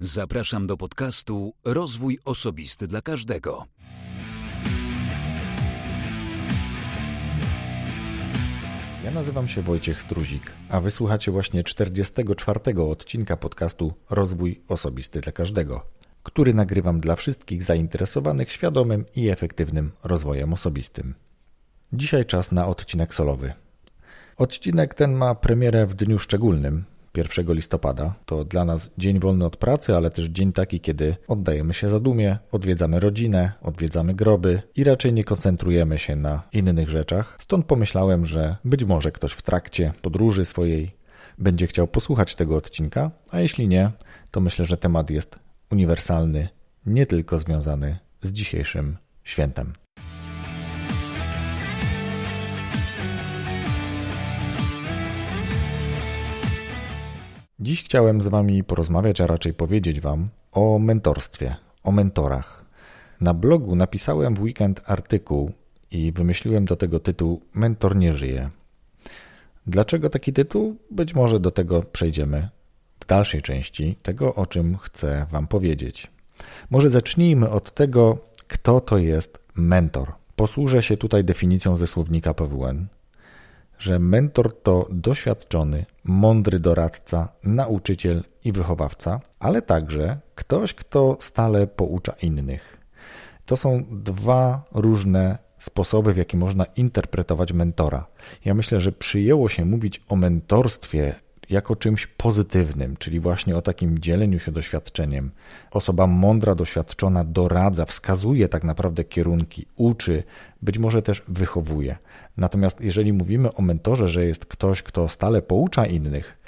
Zapraszam do podcastu Rozwój Osobisty dla Każdego. Ja nazywam się Wojciech Struzik, a wysłuchacie właśnie 44 odcinka podcastu Rozwój Osobisty dla Każdego, który nagrywam dla wszystkich zainteresowanych świadomym i efektywnym rozwojem osobistym. Dzisiaj czas na odcinek solowy. Odcinek ten ma premierę w dniu szczególnym, 1 listopada. To dla nas dzień wolny od pracy, ale też dzień taki, kiedy oddajemy się zadumie, odwiedzamy rodzinę, odwiedzamy groby i raczej nie koncentrujemy się na innych rzeczach. Stąd pomyślałem, że być może ktoś w trakcie podróży swojej będzie chciał posłuchać tego odcinka, a jeśli nie, to myślę, że temat jest uniwersalny, nie tylko związany z dzisiejszym świętem. Dziś chciałem z Wami porozmawiać, a raczej powiedzieć Wam o mentorstwie, o mentorach. Na blogu napisałem w weekend artykuł i wymyśliłem do tego tytuł Mentor nie żyje. Dlaczego taki tytuł? Być może do tego przejdziemy w dalszej części tego, o czym chcę Wam powiedzieć. Może zacznijmy od tego, kto to jest mentor. Posłużę się tutaj definicją ze słownika PWN że mentor to doświadczony, mądry doradca, nauczyciel i wychowawca, ale także ktoś, kto stale poucza innych. To są dwa różne sposoby, w jaki można interpretować mentora. Ja myślę, że przyjęło się mówić o mentorstwie jako czymś pozytywnym, czyli właśnie o takim dzieleniu się doświadczeniem. Osoba mądra, doświadczona doradza, wskazuje tak naprawdę kierunki, uczy, być może też wychowuje. Natomiast jeżeli mówimy o mentorze, że jest ktoś, kto stale poucza innych,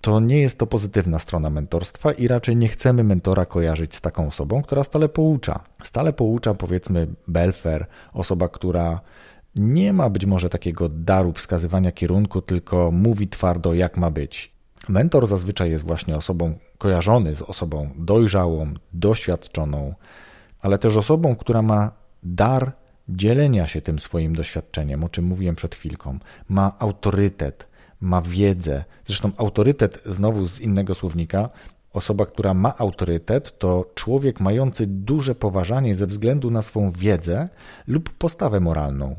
to nie jest to pozytywna strona mentorstwa i raczej nie chcemy mentora kojarzyć z taką osobą, która stale poucza. Stale poucza, powiedzmy, belfer, osoba, która nie ma być może takiego daru wskazywania kierunku, tylko mówi twardo, jak ma być. Mentor zazwyczaj jest właśnie osobą kojarzony z osobą dojrzałą, doświadczoną, ale też osobą, która ma dar dzielenia się tym swoim doświadczeniem, o czym mówiłem przed chwilką. Ma autorytet, ma wiedzę. Zresztą autorytet, znowu z innego słownika, osoba, która ma autorytet, to człowiek mający duże poważanie ze względu na swą wiedzę lub postawę moralną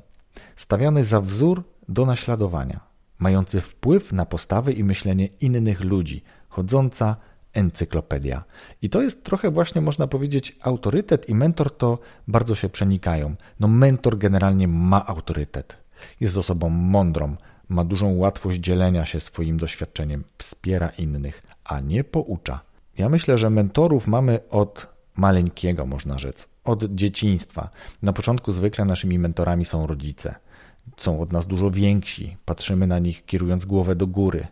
stawiany za wzór do naśladowania, mający wpływ na postawy i myślenie innych ludzi, chodząca encyklopedia. I to jest trochę właśnie można powiedzieć autorytet i mentor to bardzo się przenikają. No mentor generalnie ma autorytet. Jest osobą mądrą, ma dużą łatwość dzielenia się swoim doświadczeniem, wspiera innych, a nie poucza. Ja myślę, że mentorów mamy od maleńkiego, można rzec, od dzieciństwa. Na początku zwykle naszymi mentorami są rodzice. Są od nas dużo więksi, patrzymy na nich kierując głowę do góry.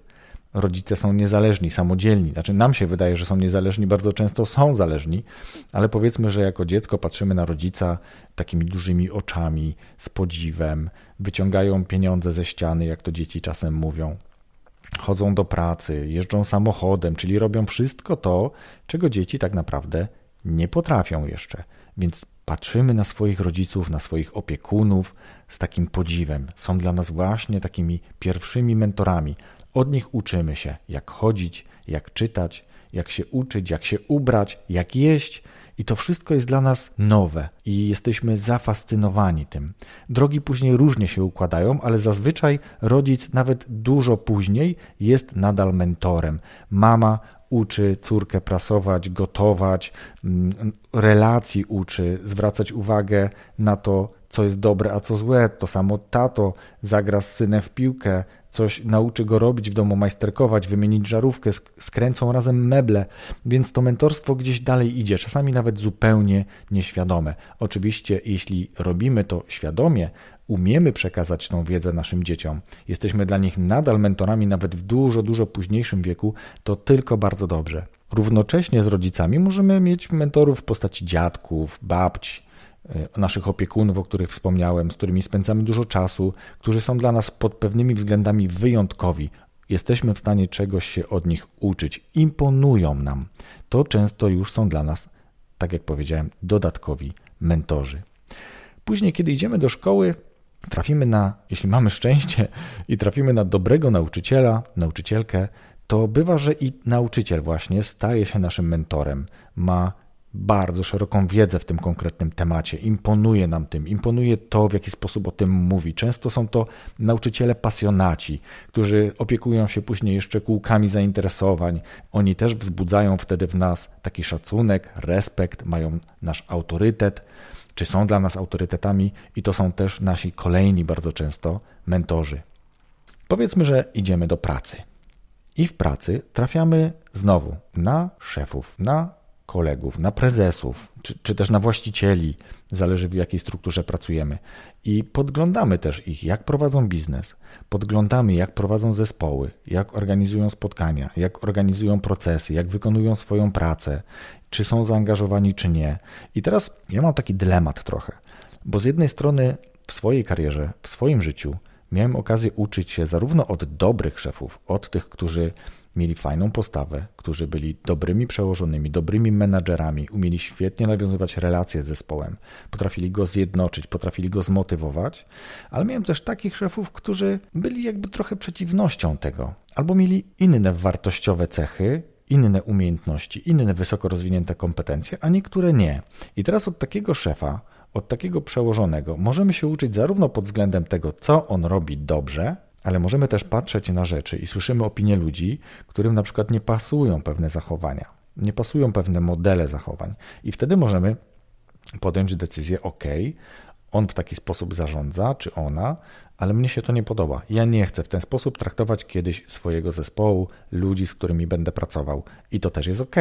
Rodzice są niezależni, samodzielni. Znaczy, nam się wydaje, że są niezależni, bardzo często są zależni, ale powiedzmy, że jako dziecko patrzymy na rodzica takimi dużymi oczami, z podziwem, wyciągają pieniądze ze ściany, jak to dzieci czasem mówią chodzą do pracy, jeżdżą samochodem, czyli robią wszystko to, czego dzieci tak naprawdę nie potrafią jeszcze. Więc patrzymy na swoich rodziców, na swoich opiekunów z takim podziwem. Są dla nas właśnie takimi pierwszymi mentorami. Od nich uczymy się, jak chodzić, jak czytać, jak się uczyć, jak się ubrać, jak jeść. I to wszystko jest dla nas nowe i jesteśmy zafascynowani tym. Drogi później różnie się układają, ale zazwyczaj rodzic nawet dużo później jest nadal mentorem. Mama uczy córkę prasować, gotować, mm, relacji uczy, zwracać uwagę na to, co jest dobre, a co złe. To samo tato zagra z synem w piłkę, coś nauczy go robić w domu, majsterkować, wymienić żarówkę, skręcą razem meble, więc to mentorstwo gdzieś dalej idzie, czasami nawet zupełnie nieświadome. Oczywiście, jeśli robimy to świadomie, umiemy przekazać tą wiedzę naszym dzieciom, jesteśmy dla nich nadal mentorami nawet w dużo, dużo późniejszym wieku, to tylko bardzo dobrze. Równocześnie z rodzicami możemy mieć mentorów w postaci dziadków, babci, naszych opiekunów, o których wspomniałem, z którymi spędzamy dużo czasu, którzy są dla nas pod pewnymi względami wyjątkowi. Jesteśmy w stanie czegoś się od nich uczyć, imponują nam. To często już są dla nas, tak jak powiedziałem, dodatkowi mentorzy. Później, kiedy idziemy do szkoły, trafimy na, jeśli mamy szczęście i trafimy na dobrego nauczyciela, nauczycielkę, to bywa, że i nauczyciel właśnie staje się naszym mentorem, ma bardzo szeroką wiedzę w tym konkretnym temacie. Imponuje nam tym, imponuje to, w jaki sposób o tym mówi. Często są to nauczyciele pasjonaci, którzy opiekują się później jeszcze kółkami zainteresowań. Oni też wzbudzają wtedy w nas taki szacunek, respekt, mają nasz autorytet, czy są dla nas autorytetami, i to są też nasi kolejni bardzo często mentorzy. Powiedzmy, że idziemy do pracy. I w pracy trafiamy znowu na szefów, na kolegów, na prezesów, czy, czy też na właścicieli, zależy w jakiej strukturze pracujemy. I podglądamy też ich, jak prowadzą biznes, podglądamy, jak prowadzą zespoły, jak organizują spotkania, jak organizują procesy, jak wykonują swoją pracę, czy są zaangażowani, czy nie. I teraz ja mam taki dylemat trochę, bo z jednej strony w swojej karierze, w swoim życiu miałem okazję uczyć się zarówno od dobrych szefów, od tych, którzy mieli fajną postawę, którzy byli dobrymi przełożonymi, dobrymi menadżerami, umieli świetnie nawiązywać relacje z zespołem, potrafili go zjednoczyć, potrafili go zmotywować, ale miałem też takich szefów, którzy byli jakby trochę przeciwnością tego, albo mieli inne wartościowe cechy, inne umiejętności, inne wysoko rozwinięte kompetencje, a niektóre nie. I teraz od takiego szefa, od takiego przełożonego możemy się uczyć zarówno pod względem tego, co on robi dobrze, ale możemy też patrzeć na rzeczy i słyszymy opinie ludzi, którym na przykład nie pasują pewne zachowania, nie pasują pewne modele zachowań, i wtedy możemy podjąć decyzję: OK, on w taki sposób zarządza, czy ona, ale mnie się to nie podoba. Ja nie chcę w ten sposób traktować kiedyś swojego zespołu, ludzi, z którymi będę pracował, i to też jest OK.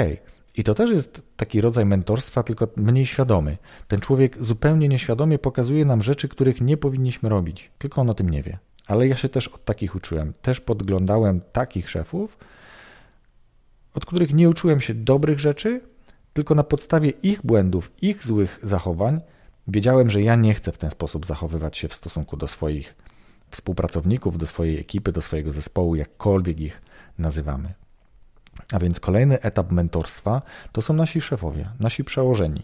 I to też jest taki rodzaj mentorstwa, tylko mniej świadomy. Ten człowiek zupełnie nieświadomie pokazuje nam rzeczy, których nie powinniśmy robić, tylko on o tym nie wie. Ale ja się też od takich uczyłem. Też podglądałem takich szefów, od których nie uczyłem się dobrych rzeczy, tylko na podstawie ich błędów, ich złych zachowań wiedziałem, że ja nie chcę w ten sposób zachowywać się w stosunku do swoich współpracowników, do swojej ekipy, do swojego zespołu, jakkolwiek ich nazywamy. A więc kolejny etap mentorstwa to są nasi szefowie, nasi przełożeni.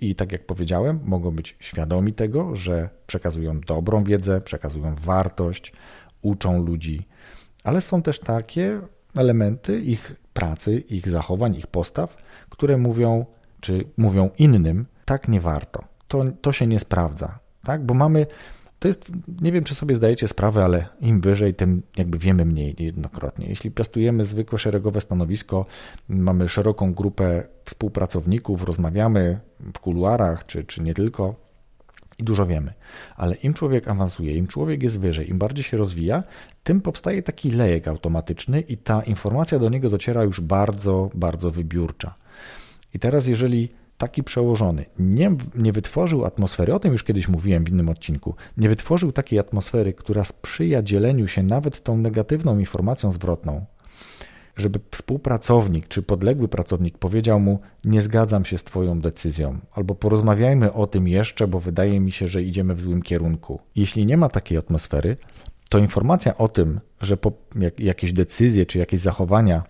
I tak jak powiedziałem, mogą być świadomi tego, że przekazują dobrą wiedzę, przekazują wartość, uczą ludzi, ale są też takie elementy ich pracy, ich zachowań, ich postaw, które mówią, czy mówią innym, tak nie warto. To, to się nie sprawdza, tak? Bo mamy to jest, nie wiem, czy sobie zdajecie sprawę, ale im wyżej, tym jakby wiemy mniej jednokrotnie. Jeśli piastujemy zwykłe szeregowe stanowisko, mamy szeroką grupę współpracowników, rozmawiamy w kuluarach, czy, czy nie tylko, i dużo wiemy. Ale im człowiek awansuje, im człowiek jest wyżej, im bardziej się rozwija, tym powstaje taki lejek automatyczny i ta informacja do niego dociera już bardzo, bardzo wybiórcza. I teraz, jeżeli taki przełożony nie, nie wytworzył atmosfery, o tym już kiedyś mówiłem w innym odcinku, nie wytworzył takiej atmosfery, która sprzyja dzieleniu się nawet tą negatywną informacją zwrotną, żeby współpracownik czy podległy pracownik powiedział mu: Nie zgadzam się z Twoją decyzją, albo porozmawiajmy o tym jeszcze, bo wydaje mi się, że idziemy w złym kierunku. Jeśli nie ma takiej atmosfery, to informacja o tym, że jak, jakieś decyzje czy jakieś zachowania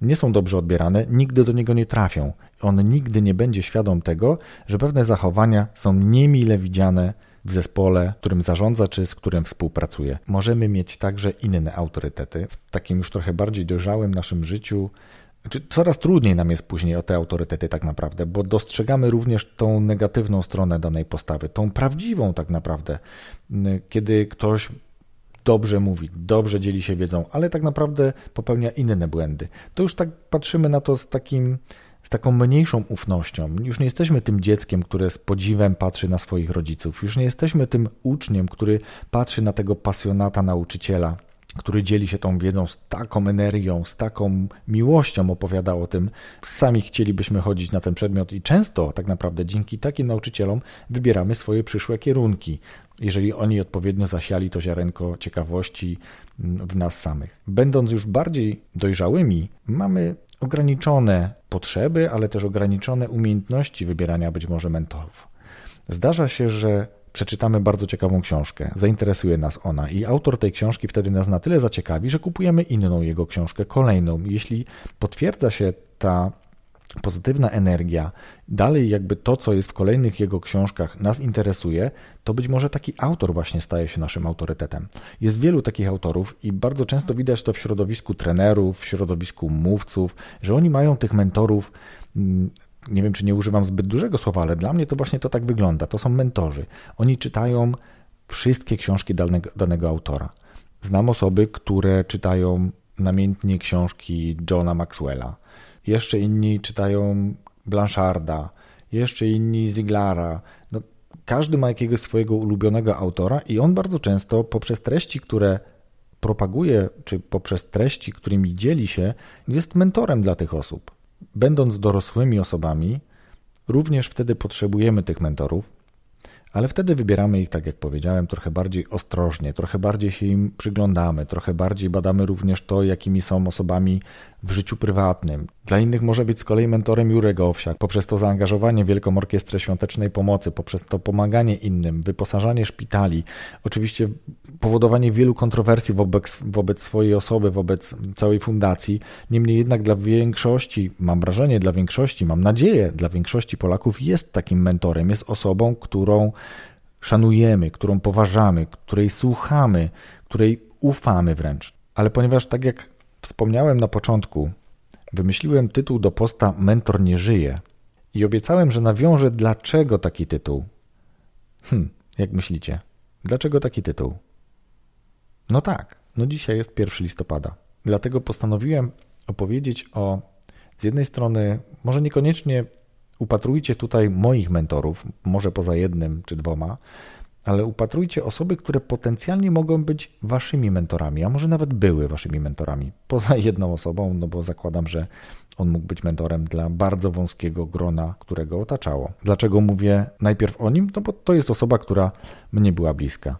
nie są dobrze odbierane, nigdy do niego nie trafią. On nigdy nie będzie świadom tego, że pewne zachowania są niemile widziane w zespole, którym zarządza czy z którym współpracuje. Możemy mieć także inne autorytety. W takim już trochę bardziej dojrzałym naszym życiu czy coraz trudniej nam jest później o te autorytety tak naprawdę, bo dostrzegamy również tą negatywną stronę danej postawy, tą prawdziwą tak naprawdę, kiedy ktoś dobrze mówi, dobrze dzieli się wiedzą, ale tak naprawdę popełnia inne błędy. To już tak patrzymy na to z takim z taką mniejszą ufnością. Już nie jesteśmy tym dzieckiem, które z podziwem patrzy na swoich rodziców. Już nie jesteśmy tym uczniem, który patrzy na tego pasjonata nauczyciela, który dzieli się tą wiedzą z taką energią, z taką miłością opowiada o tym. Sami chcielibyśmy chodzić na ten przedmiot i często tak naprawdę dzięki takim nauczycielom wybieramy swoje przyszłe kierunki jeżeli oni odpowiednio zasiali to ziarenko ciekawości w nas samych. Będąc już bardziej dojrzałymi, mamy ograniczone potrzeby, ale też ograniczone umiejętności wybierania być może mentorów. Zdarza się, że przeczytamy bardzo ciekawą książkę, zainteresuje nas ona i autor tej książki wtedy nas na tyle zaciekawi, że kupujemy inną jego książkę, kolejną. Jeśli potwierdza się ta pozytywna energia, dalej jakby to, co jest w kolejnych jego książkach nas interesuje, to być może taki autor właśnie staje się naszym autorytetem. Jest wielu takich autorów i bardzo często widać to w środowisku trenerów, w środowisku mówców, że oni mają tych mentorów mm, nie wiem, czy nie używam zbyt dużego słowa, ale dla mnie to właśnie to tak wygląda. To są mentorzy. Oni czytają wszystkie książki danego, danego autora. Znam osoby, które czytają namiętnie książki Johna Maxwella. Jeszcze inni czytają Blancharda, jeszcze inni Ziglara. No, każdy ma jakiegoś swojego ulubionego autora i on bardzo często poprzez treści, które propaguje, czy poprzez treści, którymi dzieli się, jest mentorem dla tych osób. Będąc dorosłymi osobami, również wtedy potrzebujemy tych mentorów, ale wtedy wybieramy ich, tak jak powiedziałem, trochę bardziej ostrożnie, trochę bardziej się im przyglądamy, trochę bardziej badamy również to, jakimi są osobami w życiu prywatnym. Dla innych może być z kolei mentorem Jurek Owsiak, poprzez to zaangażowanie w Wielką Orkiestrę Świątecznej Pomocy, poprzez to pomaganie innym, wyposażanie szpitali, oczywiście powodowanie wielu kontrowersji wobec, wobec swojej osoby, wobec całej fundacji. Niemniej jednak dla większości, mam wrażenie, dla większości, mam nadzieję, dla większości Polaków jest takim mentorem, jest osobą, którą szanujemy, którą poważamy, której słuchamy, której ufamy wręcz. Ale ponieważ, tak jak wspomniałem na początku, wymyśliłem tytuł do posta Mentor nie żyje i obiecałem, że nawiążę dlaczego taki tytuł. Hm, jak myślicie? Dlaczego taki tytuł? No tak, no dzisiaj jest 1 listopada. Dlatego postanowiłem opowiedzieć o z jednej strony, może niekoniecznie upatrujcie tutaj moich mentorów, może poza jednym czy dwoma, ale upatrujcie osoby, które potencjalnie mogą być waszymi mentorami, a może nawet były waszymi mentorami. Poza jedną osobą, no bo zakładam, że on mógł być mentorem dla bardzo wąskiego grona, którego otaczało. Dlaczego mówię najpierw o nim? No bo to jest osoba, która mnie była bliska.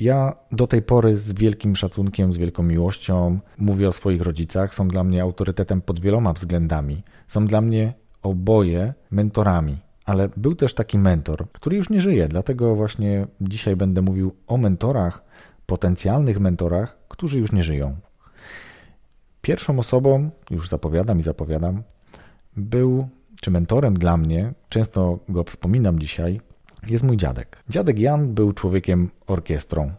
Ja do tej pory z wielkim szacunkiem, z wielką miłością mówię o swoich rodzicach. Są dla mnie autorytetem pod wieloma względami. Są dla mnie oboje mentorami. Ale był też taki mentor, który już nie żyje, dlatego właśnie dzisiaj będę mówił o mentorach, potencjalnych mentorach, którzy już nie żyją. Pierwszą osobą, już zapowiadam i zapowiadam, był, czy mentorem dla mnie, często go wspominam dzisiaj, jest mój dziadek. Dziadek Jan był człowiekiem orkiestrą,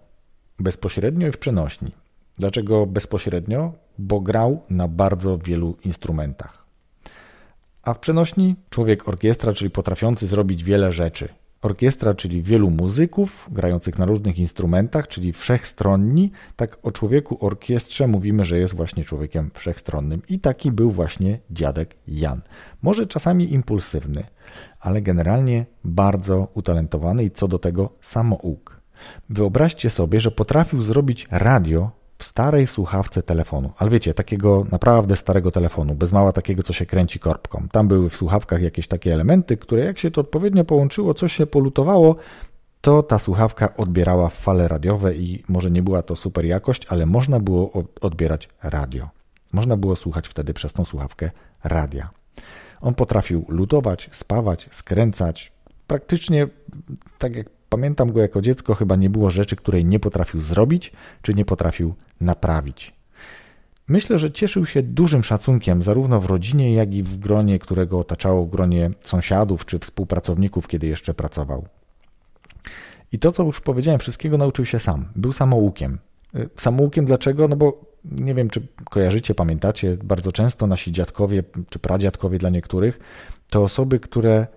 bezpośrednio i w przenośni. Dlaczego bezpośrednio? Bo grał na bardzo wielu instrumentach. A w przenośni człowiek orkiestra, czyli potrafiący zrobić wiele rzeczy. Orkiestra, czyli wielu muzyków grających na różnych instrumentach, czyli wszechstronni. Tak o człowieku orkiestrze mówimy, że jest właśnie człowiekiem wszechstronnym. I taki był właśnie dziadek Jan. Może czasami impulsywny, ale generalnie bardzo utalentowany i co do tego samouk. Wyobraźcie sobie, że potrafił zrobić radio starej słuchawce telefonu. Ale wiecie, takiego naprawdę starego telefonu, bez mała takiego, co się kręci korbką. Tam były w słuchawkach jakieś takie elementy, które jak się to odpowiednio połączyło, coś się polutowało, to ta słuchawka odbierała fale radiowe i może nie była to super jakość, ale można było odbierać radio. Można było słuchać wtedy przez tą słuchawkę radia. On potrafił lutować, spawać, skręcać. Praktycznie, tak jak pamiętam go jako dziecko, chyba nie było rzeczy, której nie potrafił zrobić, czy nie potrafił naprawić. Myślę, że cieszył się dużym szacunkiem zarówno w rodzinie, jak i w gronie, którego otaczało gronie sąsiadów czy współpracowników, kiedy jeszcze pracował. I to, co już powiedziałem, wszystkiego nauczył się sam. Był samoukiem. Y, samoukiem dlaczego? No bo nie wiem, czy kojarzycie, pamiętacie, bardzo często nasi dziadkowie czy pradziadkowie dla niektórych to osoby, które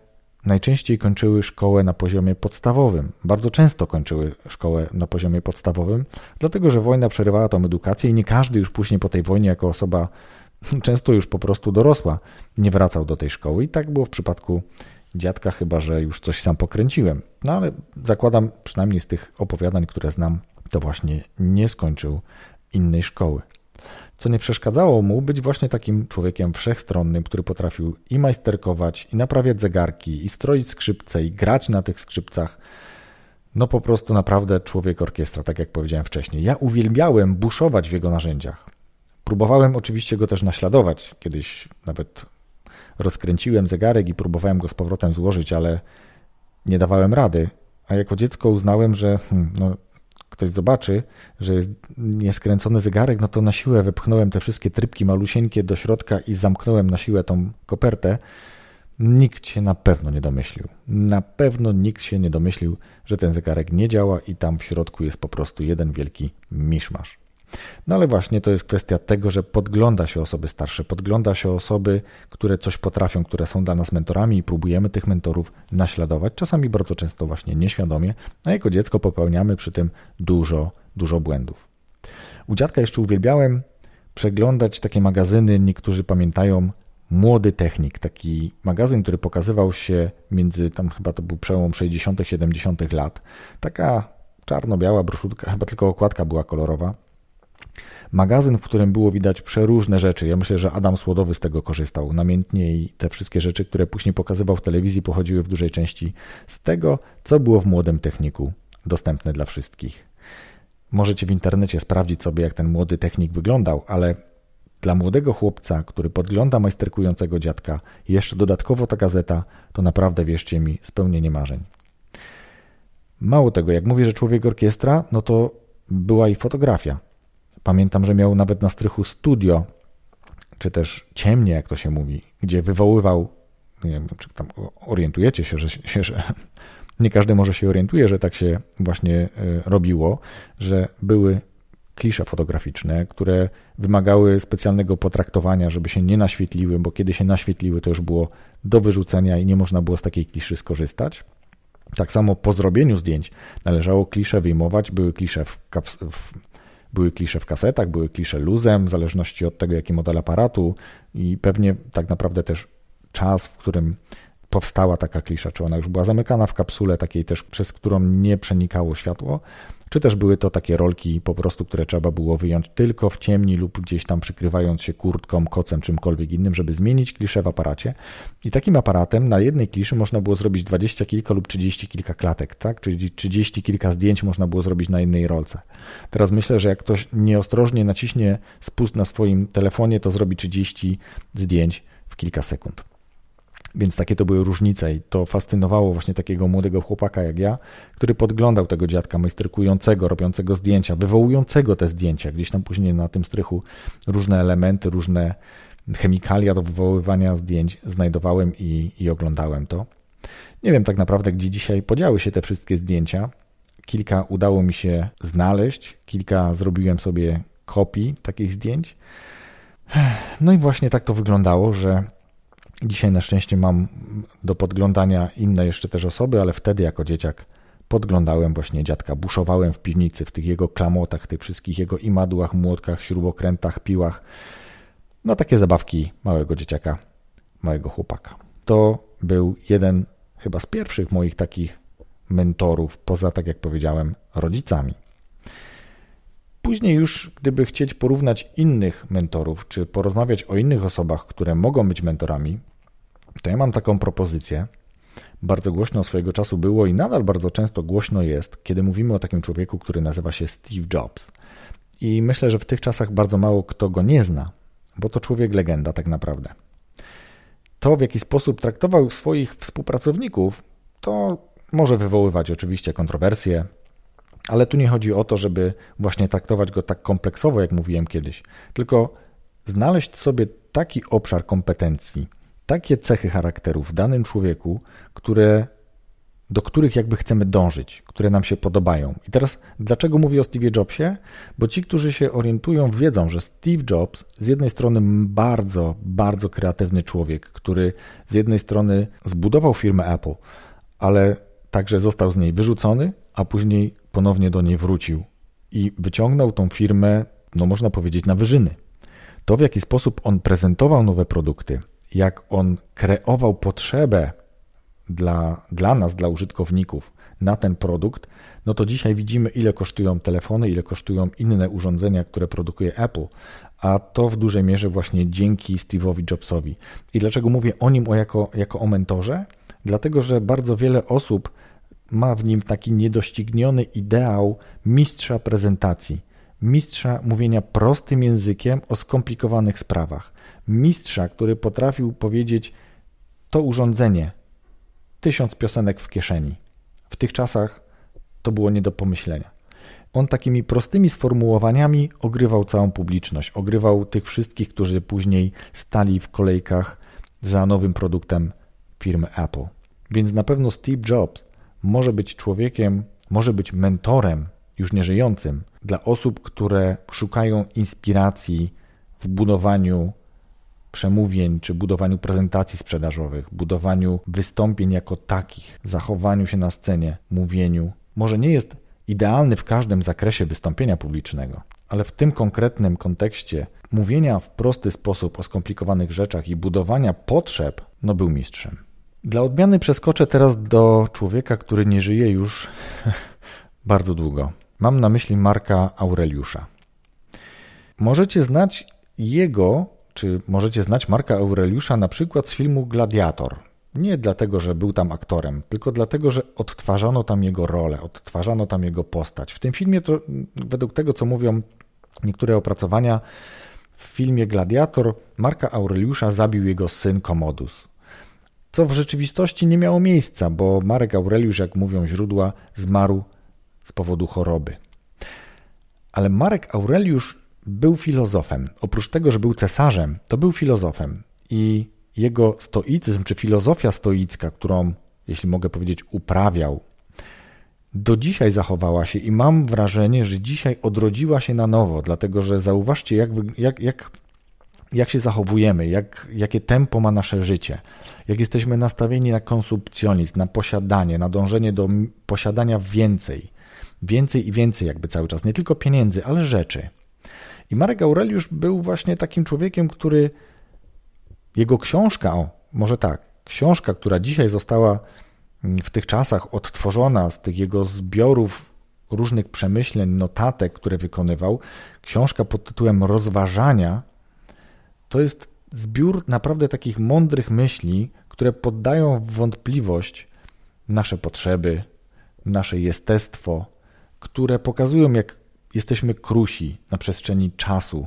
najczęściej kończyły szkołę na poziomie podstawowym. Bardzo często kończyły szkołę na poziomie podstawowym, dlatego że wojna przerywała tą edukację i nie każdy już później po tej wojnie, jako osoba często już po prostu dorosła, nie wracał do tej szkoły. I tak było w przypadku dziadka, chyba że już coś sam pokręciłem. No ale zakładam, przynajmniej z tych opowiadań, które znam, to właśnie nie skończył innej szkoły co nie przeszkadzało mu być właśnie takim człowiekiem wszechstronnym, który potrafił i majsterkować, i naprawiać zegarki, i stroić skrzypce, i grać na tych skrzypcach. No po prostu naprawdę człowiek orkiestra, tak jak powiedziałem wcześniej. Ja uwielbiałem buszować w jego narzędziach. Próbowałem oczywiście go też naśladować. Kiedyś nawet rozkręciłem zegarek i próbowałem go z powrotem złożyć, ale nie dawałem rady. A jako dziecko uznałem, że hmm, no, ktoś zobaczy, że jest nieskręcony zegarek, no to na siłę wepchnąłem te wszystkie trybki malusieńkie do środka i zamknąłem na siłę tą kopertę. Nikt się na pewno nie domyślił. Na pewno nikt się nie domyślił, że ten zegarek nie działa i tam w środku jest po prostu jeden wielki miszmasz. No ale właśnie to jest kwestia tego, że podgląda się osoby starsze, podgląda się osoby, które coś potrafią, które są dla nas mentorami i próbujemy tych mentorów naśladować, czasami bardzo często właśnie nieświadomie, a jako dziecko popełniamy przy tym dużo, dużo błędów. U dziadka jeszcze uwielbiałem przeglądać takie magazyny, niektórzy pamiętają Młody Technik, taki magazyn, który pokazywał się między, tam chyba to był przełom 60 70 lat. Taka czarno-biała broszurka, chyba tylko okładka była kolorowa. Magazyn, w którym było widać przeróżne rzeczy. Ja myślę, że Adam Słodowy z tego korzystał namiętnie i te wszystkie rzeczy, które później pokazywał w telewizji, pochodziły w dużej części z tego, co było w młodym techniku dostępne dla wszystkich. Możecie w internecie sprawdzić sobie, jak ten młody technik wyglądał, ale dla młodego chłopca, który podgląda majsterkującego dziadka, jeszcze dodatkowo ta gazeta, to naprawdę, wierzcie mi, spełnienie marzeń. Mało tego, jak mówię, że człowiek orkiestra, no to była i fotografia. Pamiętam, że miał nawet na strychu studio, czy też ciemnie, jak to się mówi, gdzie wywoływał, nie wiem, czy tam orientujecie się, że, że nie każdy może się orientuje, że tak się właśnie e, robiło, że były klisze fotograficzne, które wymagały specjalnego potraktowania, żeby się nie naświetliły, bo kiedy się naświetliły, to już było do wyrzucenia i nie można było z takiej kliszy skorzystać. Tak samo po zrobieniu zdjęć należało klisze wyjmować, były klisze w, w były klisze w kasetach, były klisze luzem, w zależności od tego, jaki model aparatu. I pewnie tak naprawdę też czas, w którym powstała taka klisza, czy ona już była zamykana w kapsule takiej też, przez którą nie przenikało światło, czy też były to takie rolki po prostu, które trzeba było wyjąć tylko w ciemni lub gdzieś tam przykrywając się kurtką, kocem, czymkolwiek innym, żeby zmienić kliszę w aparacie. I takim aparatem na jednej kliszy można było zrobić dwadzieścia kilka lub trzydzieści kilka klatek, tak? Czyli trzydzieści kilka zdjęć można było zrobić na jednej rolce. Teraz myślę, że jak ktoś nieostrożnie naciśnie spust na swoim telefonie, to zrobi 30 zdjęć w kilka sekund. Więc takie to były różnice i to fascynowało właśnie takiego młodego chłopaka jak ja, który podglądał tego dziadka majsterkującego, robiącego zdjęcia, wywołującego te zdjęcia. Gdzieś tam później na tym strychu różne elementy, różne chemikalia do wywoływania zdjęć znajdowałem i, i oglądałem to. Nie wiem tak naprawdę, gdzie dzisiaj podziały się te wszystkie zdjęcia. Kilka udało mi się znaleźć, kilka zrobiłem sobie kopii takich zdjęć. No i właśnie tak to wyglądało, że Dzisiaj na szczęście mam do podglądania inne jeszcze też osoby, ale wtedy jako dzieciak podglądałem właśnie dziadka, buszowałem w piwnicy, w tych jego klamotach, tych wszystkich jego imadłach, młotkach, śrubokrętach, piłach. No takie zabawki małego dzieciaka, małego chłopaka. To był jeden chyba z pierwszych moich takich mentorów, poza, tak jak powiedziałem, rodzicami. Później już, gdyby chcieć porównać innych mentorów, czy porozmawiać o innych osobach, które mogą być mentorami, to ja mam taką propozycję. Bardzo głośno swojego czasu było i nadal bardzo często głośno jest, kiedy mówimy o takim człowieku, który nazywa się Steve Jobs. I myślę, że w tych czasach bardzo mało kto go nie zna, bo to człowiek legenda tak naprawdę. To, w jaki sposób traktował swoich współpracowników, to może wywoływać oczywiście kontrowersje, ale tu nie chodzi o to, żeby właśnie traktować go tak kompleksowo, jak mówiłem kiedyś, tylko znaleźć sobie taki obszar kompetencji, takie cechy charakteru w danym człowieku, które, do których jakby chcemy dążyć, które nam się podobają. I teraz dlaczego mówię o Steve Jobsie? Bo ci, którzy się orientują, wiedzą, że Steve Jobs z jednej strony bardzo, bardzo kreatywny człowiek, który z jednej strony zbudował firmę Apple, ale także został z niej wyrzucony, a później ponownie do niej wrócił i wyciągnął tą firmę, no można powiedzieć, na wyżyny. To, w jaki sposób on prezentował nowe produkty, jak on kreował potrzebę dla, dla nas, dla użytkowników na ten produkt, no to dzisiaj widzimy, ile kosztują telefony, ile kosztują inne urządzenia, które produkuje Apple, a to w dużej mierze właśnie dzięki Steve'owi Jobsowi. I dlaczego mówię o nim jako, jako o mentorze? Dlatego, że bardzo wiele osób ma w nim taki niedościgniony ideał mistrza prezentacji, mistrza mówienia prostym językiem o skomplikowanych sprawach mistrza, który potrafił powiedzieć to urządzenie, tysiąc piosenek w kieszeni. W tych czasach to było nie do pomyślenia. On takimi prostymi sformułowaniami ogrywał całą publiczność, ogrywał tych wszystkich, którzy później stali w kolejkach za nowym produktem firmy Apple. Więc na pewno Steve Jobs może być człowiekiem, może być mentorem już nieżyjącym dla osób, które szukają inspiracji w budowaniu przemówień czy budowaniu prezentacji sprzedażowych, budowaniu wystąpień jako takich, zachowaniu się na scenie, mówieniu. Może nie jest idealny w każdym zakresie wystąpienia publicznego, ale w tym konkretnym kontekście mówienia w prosty sposób o skomplikowanych rzeczach i budowania potrzeb, no był mistrzem. Dla odmiany przeskoczę teraz do człowieka, który nie żyje już bardzo długo. Mam na myśli Marka Aureliusza. Możecie znać jego, czy możecie znać Marka Aureliusza na przykład z filmu Gladiator. Nie dlatego, że był tam aktorem, tylko dlatego, że odtwarzano tam jego rolę, odtwarzano tam jego postać. W tym filmie, to, według tego co mówią niektóre opracowania, w filmie Gladiator Marka Aureliusza zabił jego syn Commodus. Co w rzeczywistości nie miało miejsca, bo Marek Aureliusz, jak mówią źródła, zmarł z powodu choroby. Ale Marek Aureliusz był filozofem. Oprócz tego, że był cesarzem, to był filozofem. I jego stoicyzm, czy filozofia stoicka, którą, jeśli mogę powiedzieć, uprawiał, do dzisiaj zachowała się i mam wrażenie, że dzisiaj odrodziła się na nowo, dlatego że zauważcie, jak, jak, jak, jak się zachowujemy, jak, jakie tempo ma nasze życie, jak jesteśmy nastawieni na konsumpcjonizm, na posiadanie, na dążenie do posiadania więcej, więcej i więcej, jakby cały czas, nie tylko pieniędzy, ale rzeczy. I Marek Aureliusz był właśnie takim człowiekiem, który jego książka, o, może tak, książka, która dzisiaj została w tych czasach odtworzona z tych jego zbiorów różnych przemyśleń, notatek, które wykonywał, książka pod tytułem Rozważania, to jest zbiór naprawdę takich mądrych myśli, które poddają w wątpliwość nasze potrzeby, nasze jestestwo, które pokazują, jak jesteśmy krusi na przestrzeni czasu,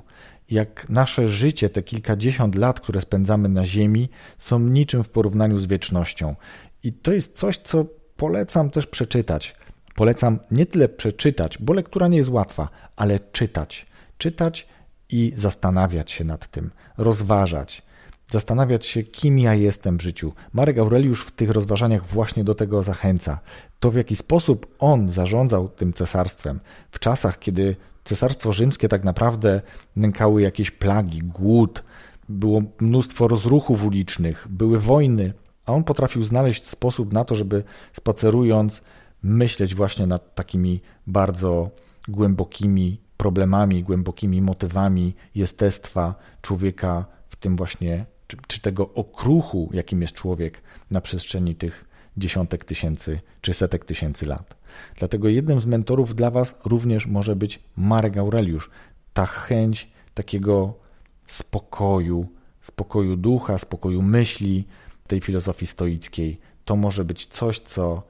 jak nasze życie, te kilkadziesiąt lat, które spędzamy na Ziemi, są niczym w porównaniu z wiecznością. I to jest coś, co polecam też przeczytać. Polecam nie tyle przeczytać, bo lektura nie jest łatwa, ale czytać. Czytać i zastanawiać się nad tym, rozważać, zastanawiać się, kim ja jestem w życiu. Marek Aureliusz w tych rozważaniach właśnie do tego zachęca. To, w jaki sposób on zarządzał tym cesarstwem w czasach, kiedy cesarstwo rzymskie tak naprawdę nękały jakieś plagi, głód, było mnóstwo rozruchów ulicznych, były wojny, a on potrafił znaleźć sposób na to, żeby spacerując, myśleć właśnie nad takimi bardzo głębokimi problemami, głębokimi motywami jestestwa człowieka w tym właśnie, czy, czy tego okruchu, jakim jest człowiek na przestrzeni tych dziesiątek tysięcy czy setek tysięcy lat. Dlatego jednym z mentorów dla Was również może być Marek Aureliusz. Ta chęć takiego spokoju, spokoju ducha, spokoju myśli, tej filozofii stoickiej, to może być coś, co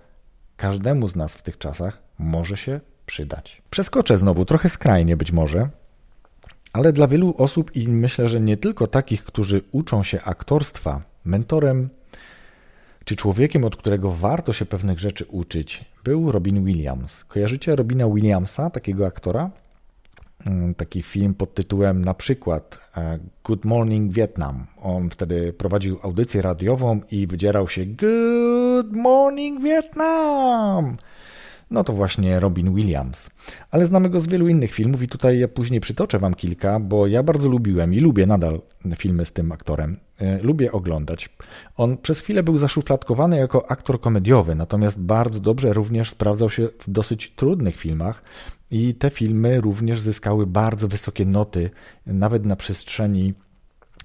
każdemu z nas w tych czasach może się przydać. Przeskoczę znowu, trochę skrajnie być może, ale dla wielu osób i myślę, że nie tylko takich, którzy uczą się aktorstwa, mentorem czy człowiekiem, od którego warto się pewnych rzeczy uczyć, był Robin Williams. Kojarzycie Robina Williamsa, takiego aktora? Mm, taki film pod tytułem na przykład e, Good Morning Vietnam. On wtedy prowadził audycję radiową i wydzierał się Good Morning Vietnam. No to właśnie Robin Williams. Ale znamy go z wielu innych filmów i tutaj ja później przytoczę wam kilka, bo ja bardzo lubiłem i lubię nadal filmy z tym aktorem. E, lubię oglądać. On przez chwilę był zaszufladkowany jako aktor komediowy, natomiast bardzo dobrze również sprawdzał się w dosyć trudnych filmach i te filmy również zyskały bardzo wysokie noty, nawet na przestrzeni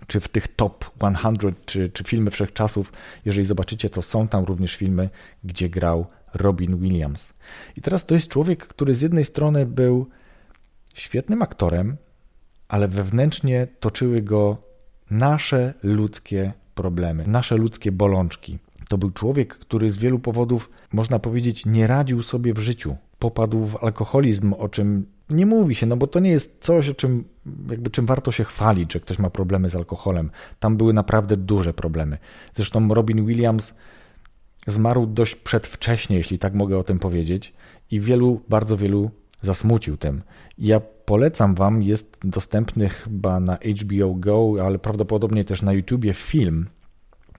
czy w tych top 100, czy, czy filmy wszechczasów, jeżeli zobaczycie, to są tam również filmy, gdzie grał Robin Williams. I teraz to jest człowiek, który z jednej strony był świetnym aktorem, ale wewnętrznie toczyły go nasze ludzkie problemy, nasze ludzkie bolączki. To był człowiek, który z wielu powodów, można powiedzieć, nie radził sobie w życiu. Popadł w alkoholizm, o czym nie mówi się, no bo to nie jest coś, o czym, jakby czym warto się chwalić, że ktoś ma problemy z alkoholem. Tam były naprawdę duże problemy. Zresztą Robin Williams zmarł dość przedwcześnie, jeśli tak mogę o tym powiedzieć, i wielu, bardzo wielu zasmucił tym. Ja polecam Wam, jest dostępny chyba na HBO Go, ale prawdopodobnie też na YouTubie film.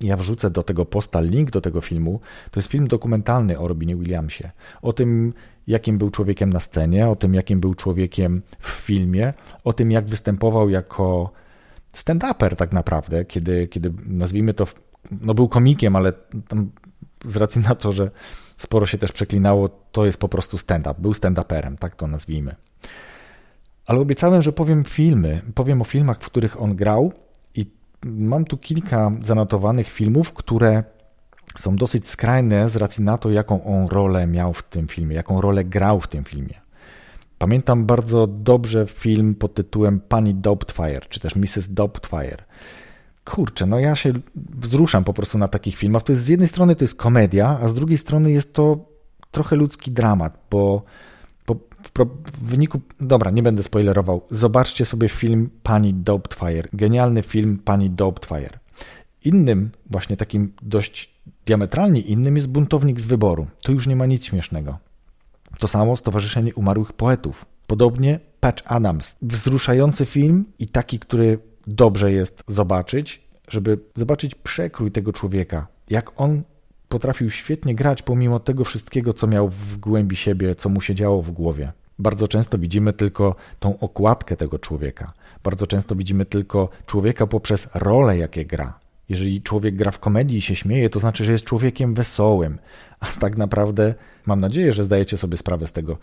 Ja wrzucę do tego posta link do tego filmu. To jest film dokumentalny o Robinie Williamsie. O tym, jakim był człowiekiem na scenie, o tym, jakim był człowiekiem w filmie, o tym, jak występował jako stand-uper tak naprawdę, kiedy, kiedy nazwijmy to, no był komikiem, ale z racji na to, że sporo się też przeklinało, to jest po prostu stand-up. Był stand-uperem, tak to nazwijmy. Ale obiecałem, że powiem filmy, powiem o filmach, w których on grał i mam tu kilka zanotowanych filmów, które są dosyć skrajne z racji na to, jaką on rolę miał w tym filmie, jaką rolę grał w tym filmie. Pamiętam bardzo dobrze film pod tytułem Pani Doubtfire, czy też Mrs. Doubtfire. Kurczę, no ja się wzruszam po prostu na takich filmach. To jest z jednej strony to jest komedia, a z drugiej strony jest to trochę ludzki dramat, bo, bo w, w, wyniku, dobra, nie będę spoilerował, zobaczcie sobie film Pani Doubtfire. Genialny film Pani Doubtfire. Innym, właśnie takim dość diametralnie innym jest Buntownik z wyboru. To już nie ma nic śmiesznego. To samo Stowarzyszenie Umarłych Poetów. Podobnie Patch Adams. Wzruszający film i taki, który dobrze jest zobaczyć, żeby zobaczyć przekrój tego człowieka. Jak on potrafił świetnie grać pomimo tego wszystkiego, co miał w głębi siebie, co mu się działo w głowie. Bardzo często widzimy tylko tą okładkę tego człowieka. Bardzo często widzimy tylko człowieka poprzez rolę, jakie gra. Jeżeli człowiek gra w komedii i się śmieje, to znaczy, że jest człowiekiem wesołym. A tak naprawdę mam nadzieję, że zdajecie sobie sprawę z tego.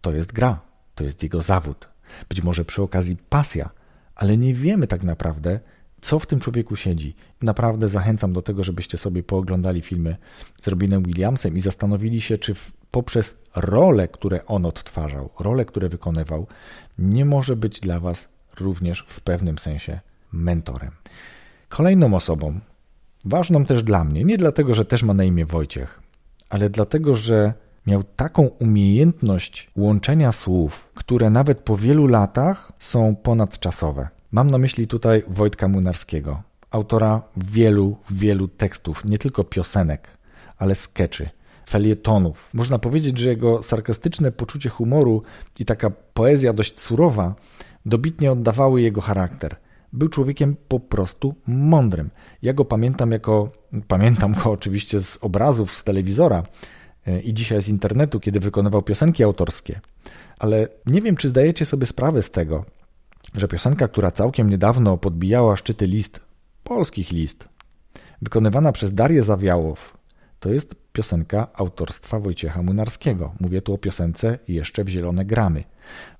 To jest gra, to jest jego zawód. Być może przy okazji pasja, ale nie wiemy tak naprawdę, co w tym człowieku siedzi. Naprawdę zachęcam do tego, żebyście sobie pooglądali filmy z Robinem Williamsem i zastanowili się, czy poprzez role, które on odtwarzał, role, które wykonywał, nie może być dla Was również w pewnym sensie mentorem. Kolejną osobą, ważną też dla mnie, nie dlatego, że też ma na imię Wojciech, ale dlatego, że miał taką umiejętność łączenia słów, które nawet po wielu latach są ponadczasowe. Mam na myśli tutaj Wojtka Młynarskiego, autora wielu, wielu tekstów, nie tylko piosenek, ale skeczy, felietonów. Można powiedzieć, że jego sarkastyczne poczucie humoru i taka poezja dość surowa dobitnie oddawały jego charakter – był człowiekiem po prostu mądrym. Ja go pamiętam jako, pamiętam go oczywiście z obrazów, z telewizora i dzisiaj z internetu, kiedy wykonywał piosenki autorskie. Ale nie wiem, czy zdajecie sobie sprawę z tego, że piosenka, która całkiem niedawno podbijała szczyty list, polskich list, wykonywana przez Darię Zawiałow, to jest piosenka autorstwa Wojciecha Munarskiego. Mówię tu o piosence jeszcze w zielone gramy.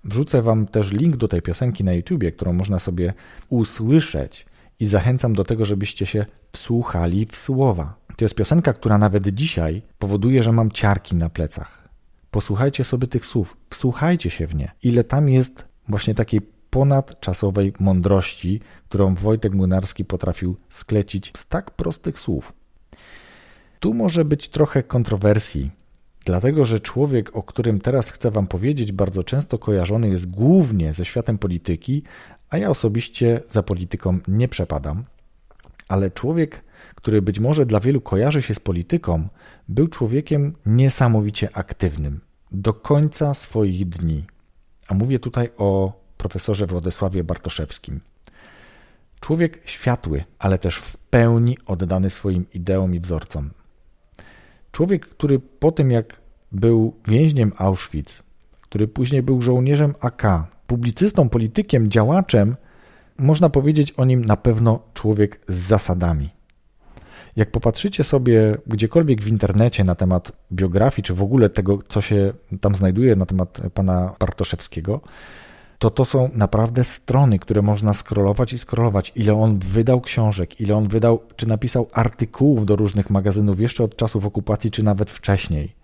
Wrzucę Wam też link do tej piosenki na YouTubie, którą można sobie usłyszeć i zachęcam do tego, żebyście się wsłuchali w słowa. To jest piosenka, która nawet dzisiaj powoduje, że mam ciarki na plecach. Posłuchajcie sobie tych słów, wsłuchajcie się w nie. Ile tam jest właśnie takiej ponadczasowej mądrości, którą Wojtek Młynarski potrafił sklecić z tak prostych słów. Tu może być trochę kontrowersji, dlatego że człowiek, o którym teraz chcę Wam powiedzieć, bardzo często kojarzony jest głównie ze światem polityki, a ja osobiście za polityką nie przepadam. Ale człowiek, który być może dla wielu kojarzy się z polityką, był człowiekiem niesamowicie aktywnym do końca swoich dni. A mówię tutaj o profesorze Władysławie Bartoszewskim. Człowiek światły, ale też w pełni oddany swoim ideom i wzorcom. Człowiek, który po tym jak był więźniem Auschwitz, który później był żołnierzem AK, publicystą, politykiem, działaczem, można powiedzieć o nim na pewno człowiek z zasadami. Jak popatrzycie sobie gdziekolwiek w internecie na temat biografii, czy w ogóle tego, co się tam znajduje na temat pana Bartoszewskiego, to to są naprawdę strony, które można scrollować i scrollować. Ile on wydał książek, ile on wydał, czy napisał artykułów do różnych magazynów jeszcze od czasów okupacji, czy nawet wcześniej.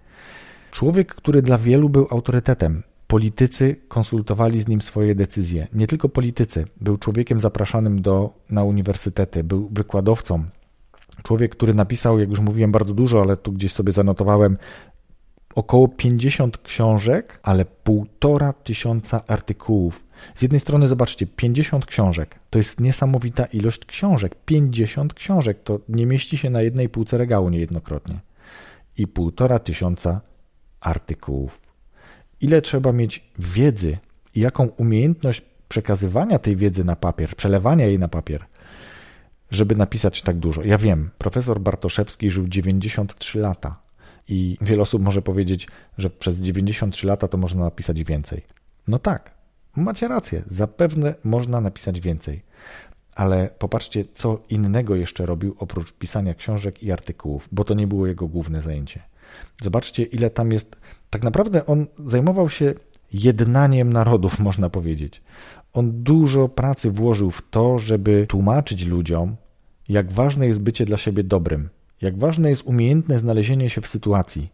Człowiek, który dla wielu był autorytetem. Politycy konsultowali z nim swoje decyzje. Nie tylko politycy. Był człowiekiem zapraszanym do, na uniwersytety, był wykładowcą. Człowiek, który napisał, jak już mówiłem, bardzo dużo, ale tu gdzieś sobie zanotowałem, około 50 książek, ale półtora tysiąca artykułów. Z jednej strony zobaczcie, 50 książek to jest niesamowita ilość książek. 50 książek to nie mieści się na jednej półce regału niejednokrotnie. I półtora tysiąca artykułów. Ile trzeba mieć wiedzy i jaką umiejętność przekazywania tej wiedzy na papier, przelewania jej na papier, żeby napisać tak dużo. Ja wiem, profesor Bartoszewski żył 93 lata i wiele osób może powiedzieć, że przez 93 lata to można napisać więcej. No tak, macie rację, zapewne można napisać więcej. Ale popatrzcie, co innego jeszcze robił oprócz pisania książek i artykułów, bo to nie było jego główne zajęcie. Zobaczcie, ile tam jest. Tak naprawdę on zajmował się jednaniem narodów, można powiedzieć. On dużo pracy włożył w to, żeby tłumaczyć ludziom, jak ważne jest bycie dla siebie dobrym, jak ważne jest umiejętne znalezienie się w sytuacji,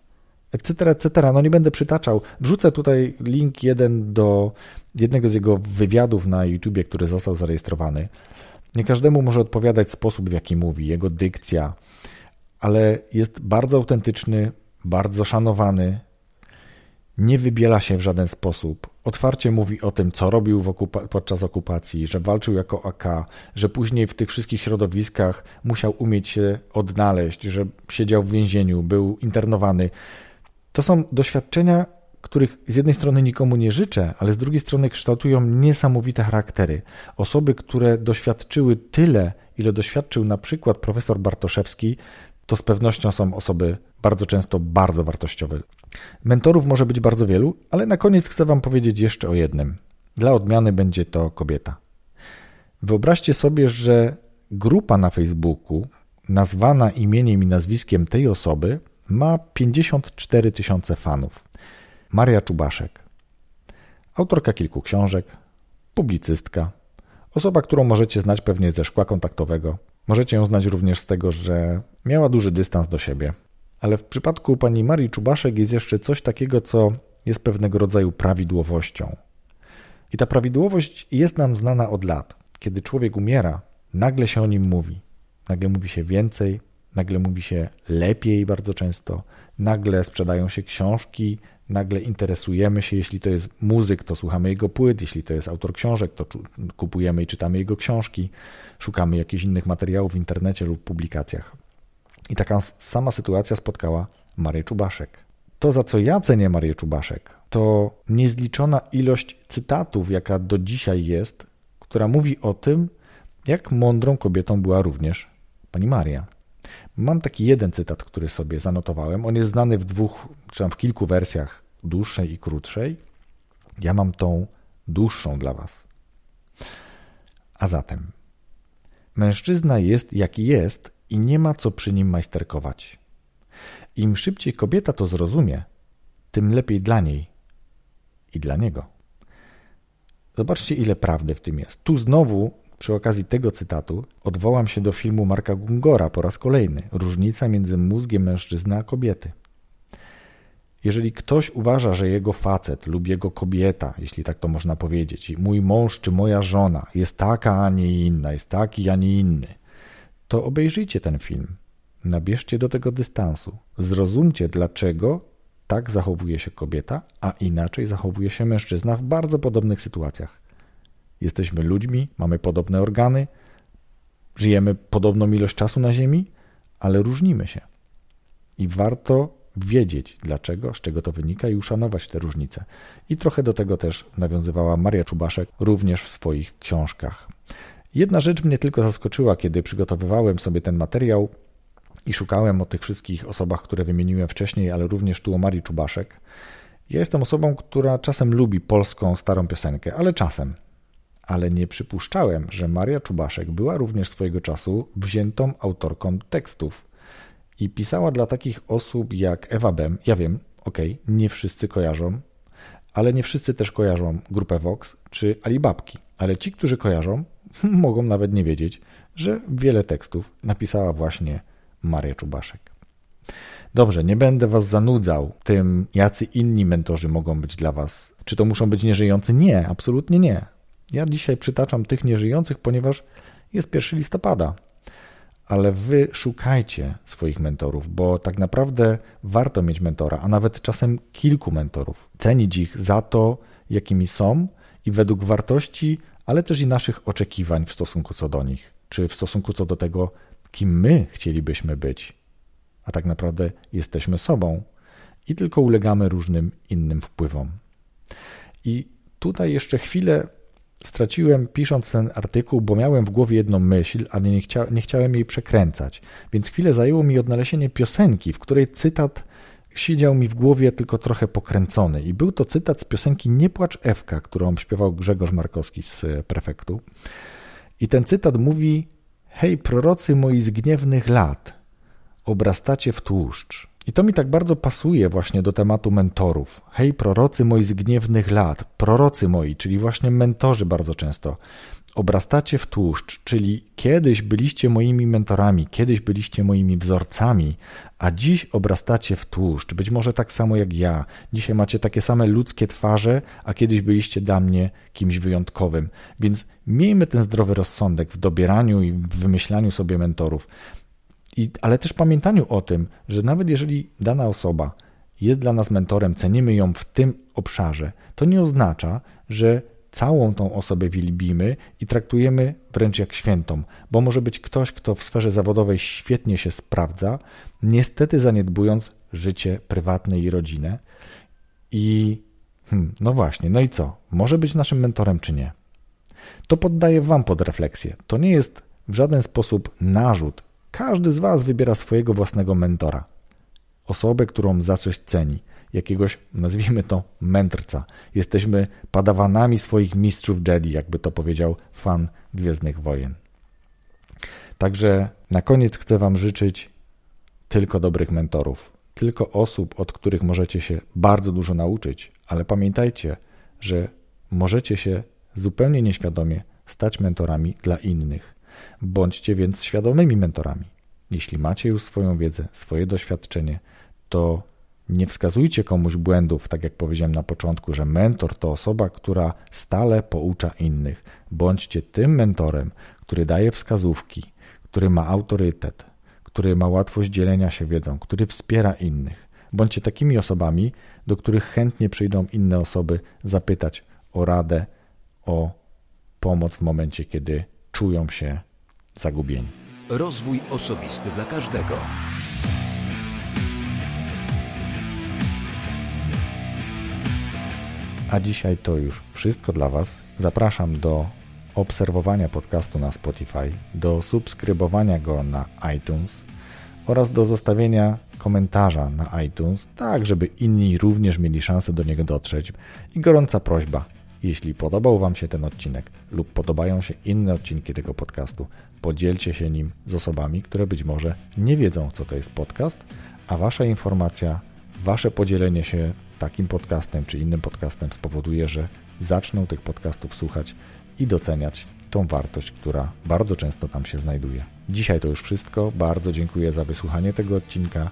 etc., etc. No nie będę przytaczał. Wrzucę tutaj link jeden do jednego z jego wywiadów na YouTubie, który został zarejestrowany. Nie każdemu może odpowiadać sposób, w jaki mówi, jego dykcja, ale jest bardzo autentyczny, bardzo szanowany, nie wybiela się w żaden sposób. Otwarcie mówi o tym, co robił okupa podczas okupacji, że walczył jako AK, że później w tych wszystkich środowiskach musiał umieć się odnaleźć, że siedział w więzieniu, był internowany. To są doświadczenia, których z jednej strony nikomu nie życzę, ale z drugiej strony kształtują niesamowite charaktery. Osoby, które doświadczyły tyle, ile doświadczył na przykład profesor Bartoszewski, to z pewnością są osoby bardzo często bardzo wartościowe. Mentorów może być bardzo wielu, ale na koniec chcę Wam powiedzieć jeszcze o jednym. Dla odmiany będzie to kobieta. Wyobraźcie sobie, że grupa na Facebooku, nazwana imieniem i nazwiskiem tej osoby, ma 54 tysiące fanów. Maria Czubaszek, autorka kilku książek, publicystka, osoba, którą możecie znać pewnie ze szkła kontaktowego. Możecie ją znać również z tego, że miała duży dystans do siebie, ale w przypadku pani Marii Czubaszek jest jeszcze coś takiego, co jest pewnego rodzaju prawidłowością. I ta prawidłowość jest nam znana od lat. Kiedy człowiek umiera, nagle się o nim mówi. Nagle mówi się więcej, nagle mówi się lepiej bardzo często, nagle sprzedają się książki, nagle interesujemy się, jeśli to jest muzyk, to słuchamy jego płyt, jeśli to jest autor książek, to kupujemy i czytamy jego książki, szukamy jakichś innych materiałów w internecie lub publikacjach. I taka sama sytuacja spotkała Marię Czubaszek. To, za co ja cenię Marię Czubaszek, to niezliczona ilość cytatów, jaka do dzisiaj jest, która mówi o tym, jak mądrą kobietą była również pani Maria. Mam taki jeden cytat, który sobie zanotowałem. On jest znany w dwóch, czy w kilku wersjach, dłuższej i krótszej. Ja mam tą dłuższą dla Was. A zatem, mężczyzna jest jaki jest i nie ma co przy nim majsterkować. Im szybciej kobieta to zrozumie, tym lepiej dla niej i dla niego. Zobaczcie, ile prawdy w tym jest. Tu znowu, przy okazji tego cytatu, odwołam się do filmu Marka Gungora po raz kolejny. Różnica między mózgiem mężczyzny a kobiety. Jeżeli ktoś uważa, że jego facet lub jego kobieta, jeśli tak to można powiedzieć, mój mąż czy moja żona jest taka, a nie inna, jest taki, a nie inny, to obejrzyjcie ten film. Nabierzcie do tego dystansu. Zrozumcie, dlaczego tak zachowuje się kobieta, a inaczej zachowuje się mężczyzna w bardzo podobnych sytuacjach. Jesteśmy ludźmi, mamy podobne organy, żyjemy podobną ilość czasu na Ziemi, ale różnimy się. I warto wiedzieć dlaczego, z czego to wynika i uszanować te różnice. I trochę do tego też nawiązywała Maria Czubaszek również w swoich książkach. Jedna rzecz mnie tylko zaskoczyła, kiedy przygotowywałem sobie ten materiał i szukałem o tych wszystkich osobach, które wymieniłem wcześniej, ale również tu o Marii Czubaszek. Ja jestem osobą, która czasem lubi polską starą piosenkę, ale czasem. Ale nie przypuszczałem, że Maria Czubaszek była również swojego czasu wziętą autorką tekstów i pisała dla takich osób jak Ewa Bem. Ja wiem, okej, okay, nie wszyscy kojarzą, ale nie wszyscy też kojarzą grupę Vox czy Alibabki. Ale ci, którzy kojarzą, mogą nawet nie wiedzieć, że wiele tekstów napisała właśnie Maria Czubaszek. Dobrze, nie będę Was zanudzał tym, jacy inni mentorzy mogą być dla Was. Czy to muszą być nieżyjący? Nie, absolutnie nie. Ja dzisiaj przytaczam tych nieżyjących, ponieważ jest 1 listopada. Ale Wy szukajcie swoich mentorów, bo tak naprawdę warto mieć mentora, a nawet czasem kilku mentorów. Cenić ich za to, jakimi są i według wartości, ale też i naszych oczekiwań w stosunku co do nich, czy w stosunku co do tego, kim my chcielibyśmy być, a tak naprawdę jesteśmy sobą i tylko ulegamy różnym innym wpływom. I tutaj jeszcze chwilę straciłem pisząc ten artykuł, bo miałem w głowie jedną myśl, ale nie, chcia, nie chciałem jej przekręcać. Więc chwilę zajęło mi odnalezienie piosenki, w której cytat siedział mi w głowie tylko trochę pokręcony. I był to cytat z piosenki Nie płacz Ewka, którą śpiewał Grzegorz Markowski z e, prefektu. I ten cytat mówi: Hej, prorocy moi z gniewnych lat, obrastacie w tłuszcz. I to mi tak bardzo pasuje właśnie do tematu mentorów. Hej, prorocy moi z gniewnych lat, prorocy moi, czyli właśnie mentorzy bardzo często. Obrastacie w tłuszcz, czyli kiedyś byliście moimi mentorami, kiedyś byliście moimi wzorcami, a dziś obrastacie w tłuszcz. Być może tak samo jak ja. Dzisiaj macie takie same ludzkie twarze, a kiedyś byliście dla mnie kimś wyjątkowym. Więc miejmy ten zdrowy rozsądek w dobieraniu i w wymyślaniu sobie mentorów. I, ale też pamiętaniu o tym, że nawet jeżeli dana osoba jest dla nas mentorem, cenimy ją w tym obszarze, to nie oznacza, że całą tą osobę wielbimy i traktujemy wręcz jak świętą, bo może być ktoś, kto w sferze zawodowej świetnie się sprawdza, niestety zaniedbując życie prywatne i rodzinę. I hmm, no właśnie, no i co? Może być naszym mentorem czy nie? To poddaję Wam pod refleksję. To nie jest w żaden sposób narzut. Każdy z Was wybiera swojego własnego mentora. Osobę, którą za coś ceni jakiegoś, nazwijmy to, mędrca. Jesteśmy padawanami swoich mistrzów Jedi, jakby to powiedział fan Gwiezdnych Wojen. Także na koniec chcę Wam życzyć tylko dobrych mentorów, tylko osób, od których możecie się bardzo dużo nauczyć, ale pamiętajcie, że możecie się zupełnie nieświadomie stać mentorami dla innych. Bądźcie więc świadomymi mentorami. Jeśli macie już swoją wiedzę, swoje doświadczenie, to nie wskazujcie komuś błędów, tak jak powiedziałem na początku, że mentor to osoba, która stale poucza innych. Bądźcie tym mentorem, który daje wskazówki, który ma autorytet, który ma łatwość dzielenia się wiedzą, który wspiera innych. Bądźcie takimi osobami, do których chętnie przyjdą inne osoby zapytać o radę, o pomoc w momencie, kiedy czują się zagubieni. Rozwój osobisty dla każdego. A dzisiaj to już wszystko dla Was. Zapraszam do obserwowania podcastu na Spotify, do subskrybowania go na iTunes oraz do zostawienia komentarza na iTunes, tak żeby inni również mieli szansę do niego dotrzeć. I gorąca prośba, jeśli podobał Wam się ten odcinek lub podobają się inne odcinki tego podcastu, podzielcie się nim z osobami, które być może nie wiedzą, co to jest podcast, a Wasza informacja, Wasze podzielenie się takim podcastem czy innym podcastem spowoduje, że zaczną tych podcastów słuchać i doceniać tą wartość, która bardzo często tam się znajduje. Dzisiaj to już wszystko. Bardzo dziękuję za wysłuchanie tego odcinka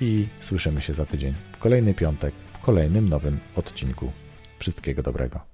i słyszymy się za tydzień w kolejny piątek w kolejnym nowym odcinku. Wszystkiego dobrego.